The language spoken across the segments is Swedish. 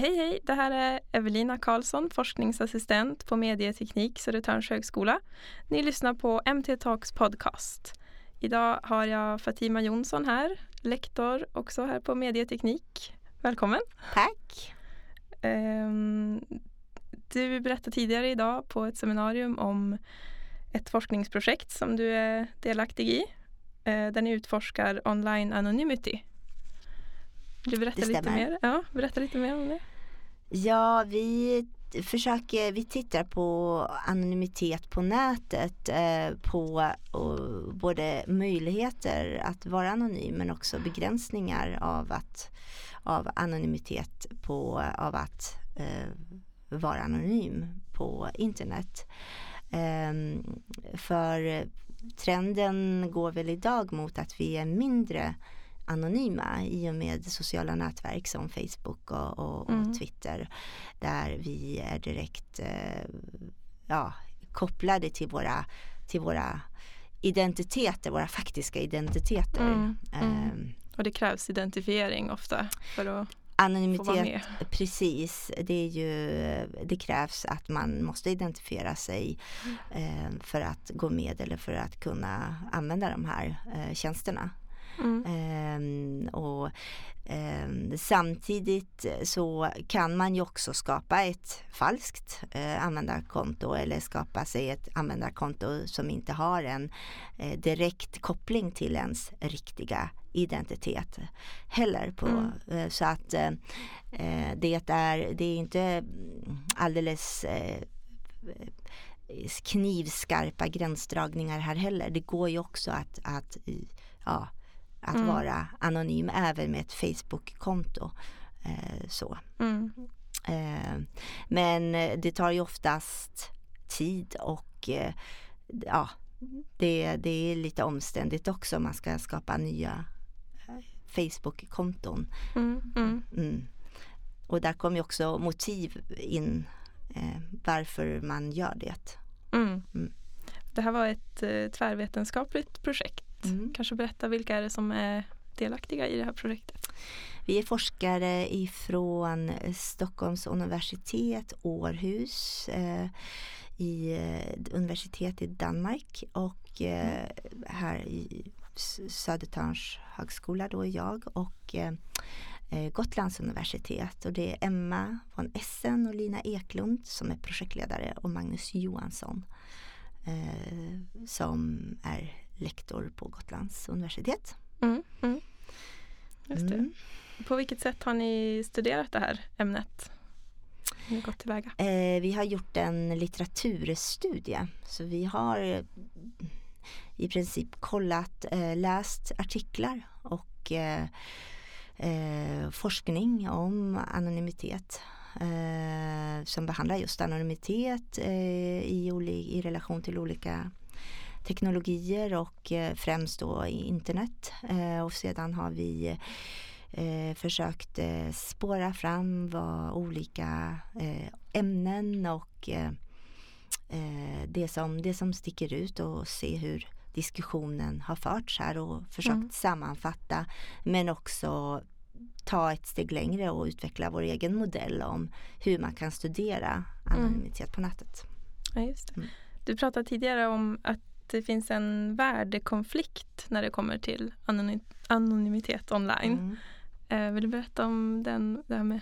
Hej hej, det här är Evelina Karlsson, forskningsassistent på medieteknik Södertörns högskola. Ni lyssnar på MT Talks podcast. Idag har jag Fatima Jonsson här, lektor också här på medieteknik. Välkommen! Tack! Um, du berättade tidigare idag på ett seminarium om ett forskningsprojekt som du är delaktig i. Uh, där ni utforskar online anonymity. Vill du berätta lite mer? Ja, berätta lite mer om det. Ja, vi försöker, vi tittar på anonymitet på nätet, eh, på och, både möjligheter att vara anonym men också begränsningar av, att, av anonymitet på, av att eh, vara anonym på internet. Eh, för trenden går väl idag mot att vi är mindre anonyma i och med sociala nätverk som Facebook och, och, mm. och Twitter där vi är direkt eh, ja, kopplade till våra, till våra identiteter, våra faktiska identiteter. Mm. Mm. och det krävs identifiering ofta för att Anonymitet, precis. Det, är ju, det krävs att man måste identifiera sig eh, för att gå med eller för att kunna använda de här eh, tjänsterna. Mm. Ehm, och ehm, Samtidigt så kan man ju också skapa ett falskt eh, användarkonto eller skapa sig ett användarkonto som inte har en eh, direkt koppling till ens riktiga identitet heller. På, mm. eh, så att eh, det, är, det är inte alldeles eh, knivskarpa gränsdragningar här heller. Det går ju också att, att ja, att mm. vara anonym även med ett Facebook-konto. Eh, så. Mm. Eh, men det tar ju oftast tid och eh, ja, det, det är lite omständigt också om man ska skapa nya eh, Facebook-konton. Mm, mm. mm. Och där kommer också motiv in eh, varför man gör det. Mm. Det här var ett eh, tvärvetenskapligt projekt Mm. Kanske berätta vilka är det som är delaktiga i det här projektet? Vi är forskare ifrån Stockholms universitet, Århus, eh, i eh, universitet i Danmark och eh, mm. här i Södertörns högskola då är jag och eh, eh, Gotlands universitet och det är Emma von Essen och Lina Eklund som är projektledare och Magnus Johansson eh, som är lektor på Gotlands universitet. Mm, mm. Just det. Mm. På vilket sätt har ni studerat det här ämnet? Ni gått tillväga? Eh, vi har gjort en litteraturstudie. Så vi har eh, i princip kollat, eh, läst artiklar och eh, eh forskning om anonymitet eh, som behandlar just anonymitet i, i relation till olika teknologier och eh, främst då internet. Eh, och sedan har vi eh, försökt spåra fram vad olika ämnen och det, som, det som sticker ut och se hur diskussionen har förts här och försökt mm. sammanfatta men också ta ett steg längre och utveckla vår egen modell om hur man kan studera anonymitet mm. på nätet. Ja, just mm. Du pratade tidigare om att det finns en värdekonflikt när det kommer till anonym, anonymitet online. Mm. Eh, vill du berätta om den? Det här med?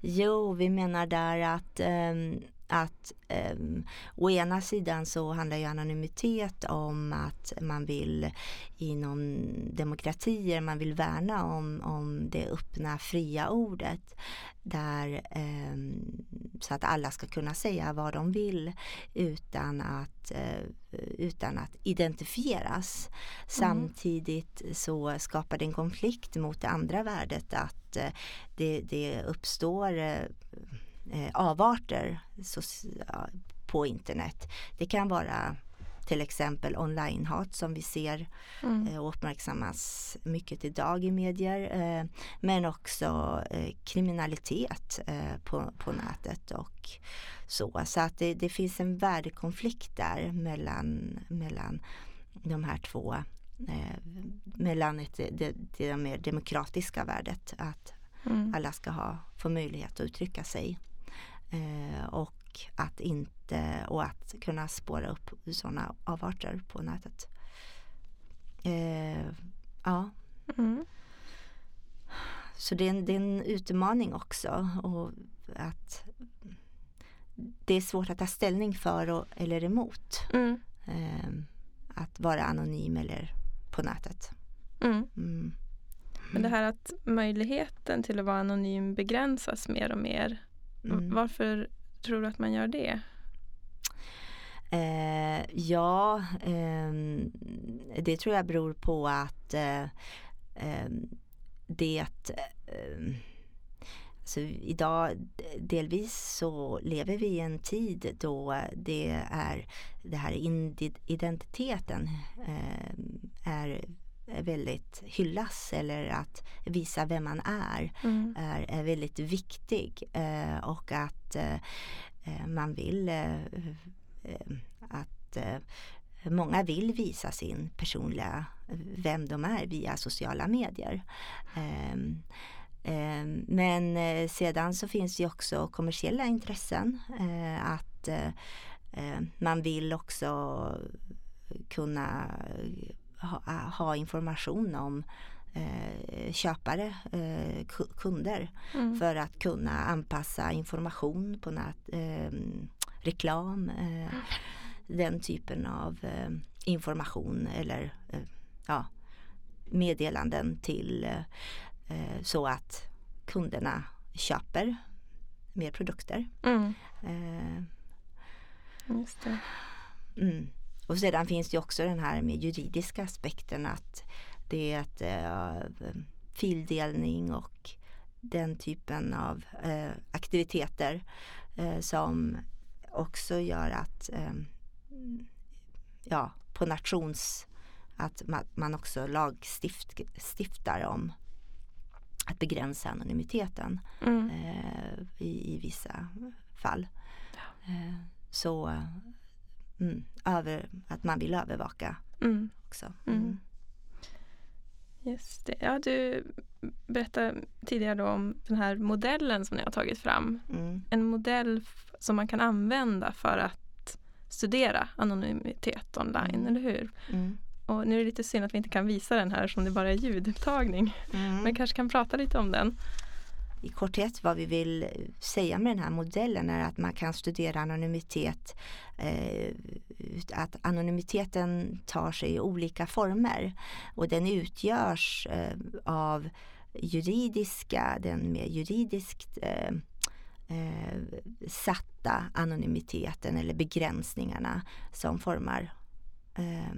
Jo, vi menar där att um, att um, å ena sidan så handlar ju anonymitet om att man vill inom demokratier, man vill värna om, om det öppna fria ordet. Där, um, så att alla ska kunna säga vad de vill utan att, uh, utan att identifieras. Mm. Samtidigt så skapar det en konflikt mot det andra värdet att uh, det, det uppstår uh, eh, avarter på internet. Det kan vara till exempel online-hat som vi ser mm. eh, uppmärksammas mycket idag i medier. Eh, men också eh, kriminalitet eh, på, på nätet och så. Så att det, det finns en värdekonflikt där mellan, mellan de här två. Eh, mellan ett, det, det mer demokratiska värdet att Mm. Alla ska ha, få möjlighet att uttrycka sig. Eh, och att inte och att kunna spåra upp sådana avarter på nätet. Eh, ja, Mm. så det är, en, det är en utmaning också. Och att det är svårt att ta ställning för och, eller emot. Mm. Eh, att vara anonym eller på nätet. Mm. Mm. Men det här att möjligheten till att vara anonym begränsas mer och mer. Mm. Varför tror du att man gör det? Eh, ja, ehm, det tror jag beror på att eh, ehm, det eh, så idag delvis så lever vi i en tid då det är det här identiteten eh, är är väldigt hyllas eller att visa vem man är Mm. är, är väldigt viktig eh, och att eh, eh, man vill eh, eh, att eh, många vill visa sin personliga, vem de är via sociala medier. Ehm, ehm, men eh, sedan så finns det också kommersiella intressen eh, att eh, eh, man vill också kunna ha, ha information om eh, köpare, eh, ku- kunder Mm. för att kunna anpassa information på nät, eh, reklam, eh, den typen av eh, information eller eh, ja, meddelanden till eh, eh, så att kunderna köper mer produkter. Mm. Eh, Just det. Mm. Och sedan finns det också den här med juridiska aspekten att det är ett, eh, fildelning och den typen av eh, aktiviteter eh, som också gör att ja, på nations att man, också lagstiftar om att begränsa anonymiteten Mm. i, i vissa fall. Eh, så mm, över, att man vill övervaka Mm. också. Mm. Just det. Ja, du berättade tidigare då om den här modellen som ni har tagit fram. Mm. En modell som man kan använda för att studera anonymitet online, Mm. eller hur? Mm. Och nu är det lite synd att vi inte kan visa den här som det bara är ljudupptagning. Mm. Men kanske kan prata lite om den. I korthet vad vi vill säga med den här modellen är att man kan studera anonymitet. Eh, att anonymiteten tar sig i olika former och den utgörs eh, av juridiska, den mer juridiskt eh, eh, satta anonymiteten eller begränsningarna som formar eh,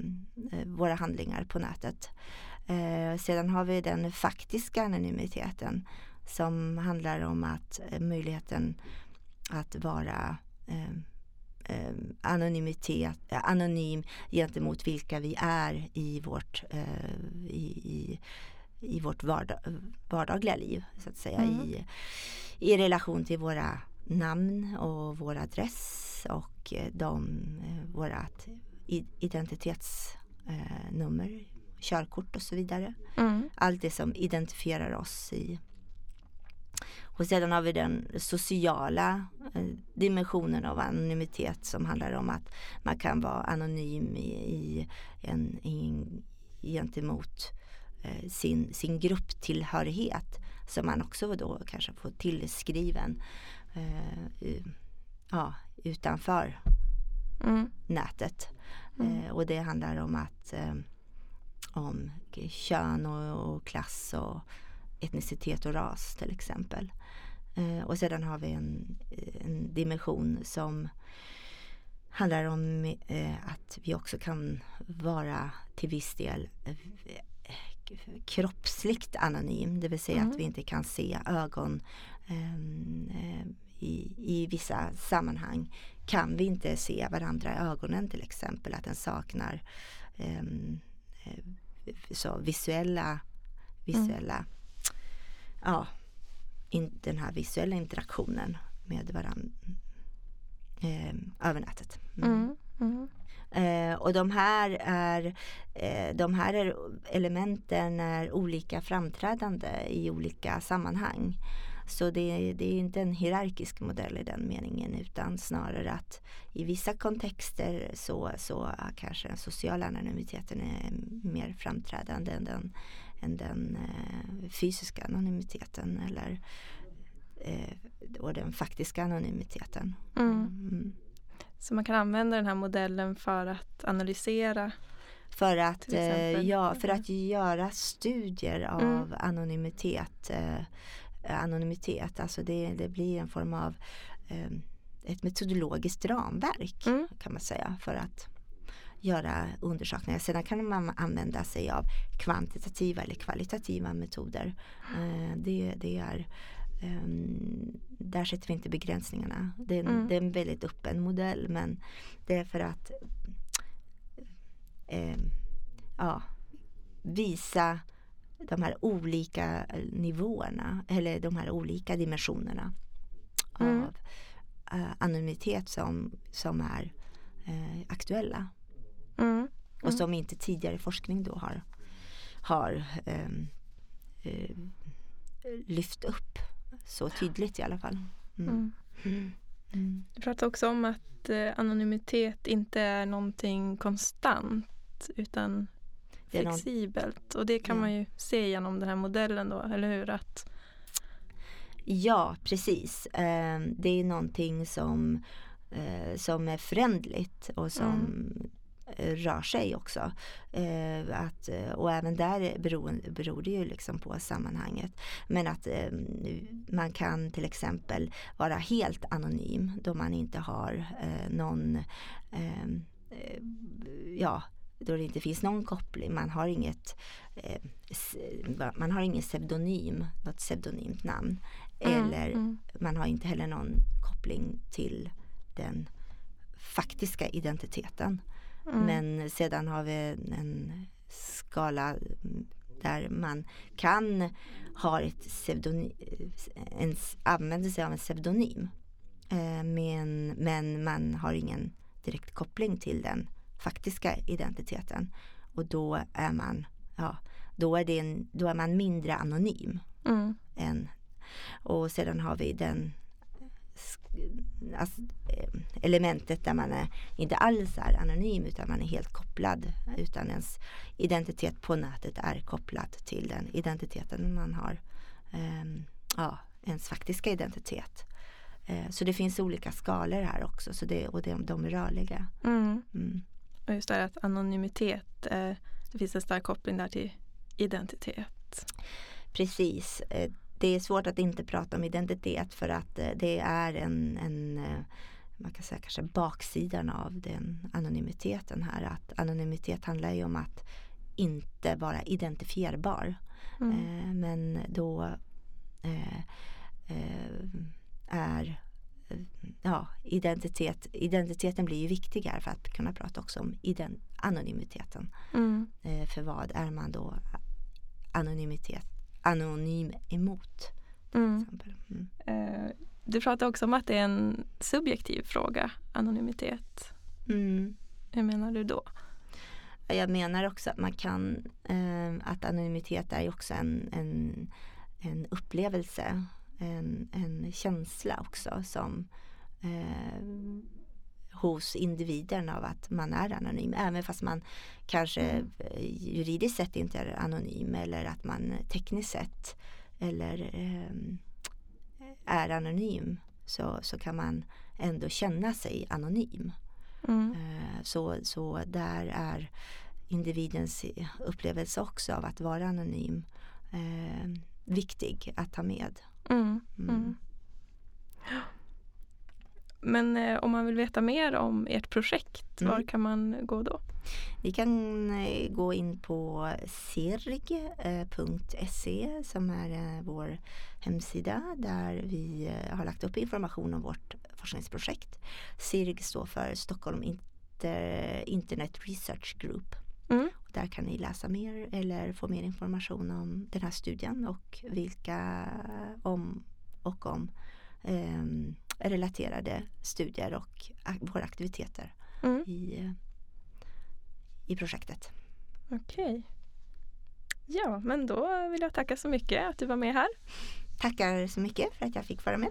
eh våra handlingar på nätet. Eh, sedan har vi den faktiska anonymiteten som handlar om att eh, möjligheten att vara eh, eh, anonymitet, anonym gentemot vilka vi är i vårt, eh, i, i, i vårt vardag, vardagliga liv så att säga Mm. i, i relation till våra namn och vår adress och eh, de, eh, vårat identitetsnummer, körkort och så vidare Mm. allt det som identifierar oss i. Och sedan har vi den sociala eh, dimensionen av anonymitet som handlar om att man kan vara anonym i, i en, i en, gentemot eh, sin, sin grupptillhörighet som man också då kanske får tillskriven eh, ja, utanför Mm. nätet. Mm. Eh, och det handlar om att eh, om kön och, och klass och etnicitet och ras till exempel. Eh, och sedan har vi en, en dimension som handlar om eh, att vi också kan vara till viss del eh, kroppsligt anonym, det vill säga Mm. att vi inte kan se ögon i, i vissa sammanhang kan vi inte se varandra i ögonen till exempel, att den saknar så visuella, visuella ja, in, den här visuella interaktionen med varandra eh, över nätet. Mm. Mm. Mm. Eh, och de här, är, eh, de här är, elementen är olika framträdande i olika sammanhang. Så det, det, är inte en hierarkisk modell i den meningen utan snarare att i vissa kontexter så, så kanske den sociala anonymiteten är mer framträdande än den, än den eh, fysiska anonymiteten eller eh, och den faktiska anonymiteten. Mm. Mm. Så man kan använda den här modellen för att analysera för att, eh, ja, för att göra studier av mm. anonymitet. Eh, anonymitet, alltså det, det blir en form av eh, ett metodologiskt ramverk mm. kan man säga för att göra undersökningar. Sedan kan man använda sig av kvantitativa eller kvalitativa metoder. Eh, det, det är Um, där sätter vi inte begränsningarna. Det är, en, mm. det är, en, väldigt öppen modell men det är för att um, ja, visa de här olika nivåerna eller de här olika dimensionerna mm. av uh, anonymitet som, som är uh, aktuella. Mm. Och mm. som inte tidigare forskning då har, har um, uh, lyft upp så tydligt i alla fall. Mm. Mm. mm. Du pratar också om att eh, anonymitet inte är någonting konstant utan flexibelt. Och det kan man ju se genom den här modellen då, eller hur? Att... Ja, precis. Eh, det är någonting som, eh, som är förändligt och som mm. Eh, rör sig också. Eh, att, eh, och även där beror, beror det ju liksom på sammanhanget. Men att eh, man kan till exempel vara helt anonym då man inte har eh, någon eh, ja, då det inte finns någon koppling. Man har inget man har ingen pseudonym, något pseudonymt namn. Mm, eller mm. man har inte heller någon koppling till den faktiska identiteten. Mm. Men sedan har vi en skala där man kan ha ett pseudonym, en, använder sig av en pseudonym. Eh, men, men man har ingen direkt koppling till den faktiska identiteten. Och då är man, ja, då är, det en, då är man mindre anonym. Mm. Än, och sedan har vi den alltså, elementet där man är, inte alls är anonym utan man är helt kopplad utan ens identitet på nätet är kopplad till den identiteten man har. Um, ja, ens faktiska identitet. Uh, så det finns olika skalor här också så det, och de, de är rörliga. Mm. Mm. Och just det här att anonymitet, uh, det finns en stark koppling där till identitet. Precis. Uh, det är svårt att inte prata om identitet för att eh, det är en, en eh, man kan säga kanske baksidan av den anonymiteten här. Att anonymitet handlar ju om att inte vara identifierbar. Mm. Eh, men då är ja, identitet, identiteten blir ju viktigare för att kunna prata också om anonymiteten. Mm. För vad är man då anonymitet anonym emot. Mm. Mm. Eh, du pratar också om att det är en subjektiv fråga, anonymitet. Mm. Hur menar du då? Jag menar också att man kan, eh, att anonymitet är också en, en, en upplevelse, en, en känsla också som eh, hos individen av att man är anonym. Även fast man kanske mm. juridiskt sett inte är anonym eller att man tekniskt sett eller eh, är anonym så, så kan man ändå känna sig anonym. Mm. Eh, så, så där är individens upplevelse också av att vara anonym eh, viktig att ta med. Mm. mm. Men eh, om man vill veta mer om ert projekt, mm. var kan man gå då? Ni kan eh, gå in på sirg.se eh, som är eh, vår hemsida där vi har lagt upp information om vårt forskningsprojekt. SIRG står för Stockholm Inter Internet Research Group. Mm. Där kan ni läsa mer eller få mer information om den här studien och vilka om och om um, relaterade studier och våra aktiviteter mm. i, i projektet. Okej. Ja, men då vill jag tacka så mycket att du var med här. Tackar så mycket för att jag fick vara med.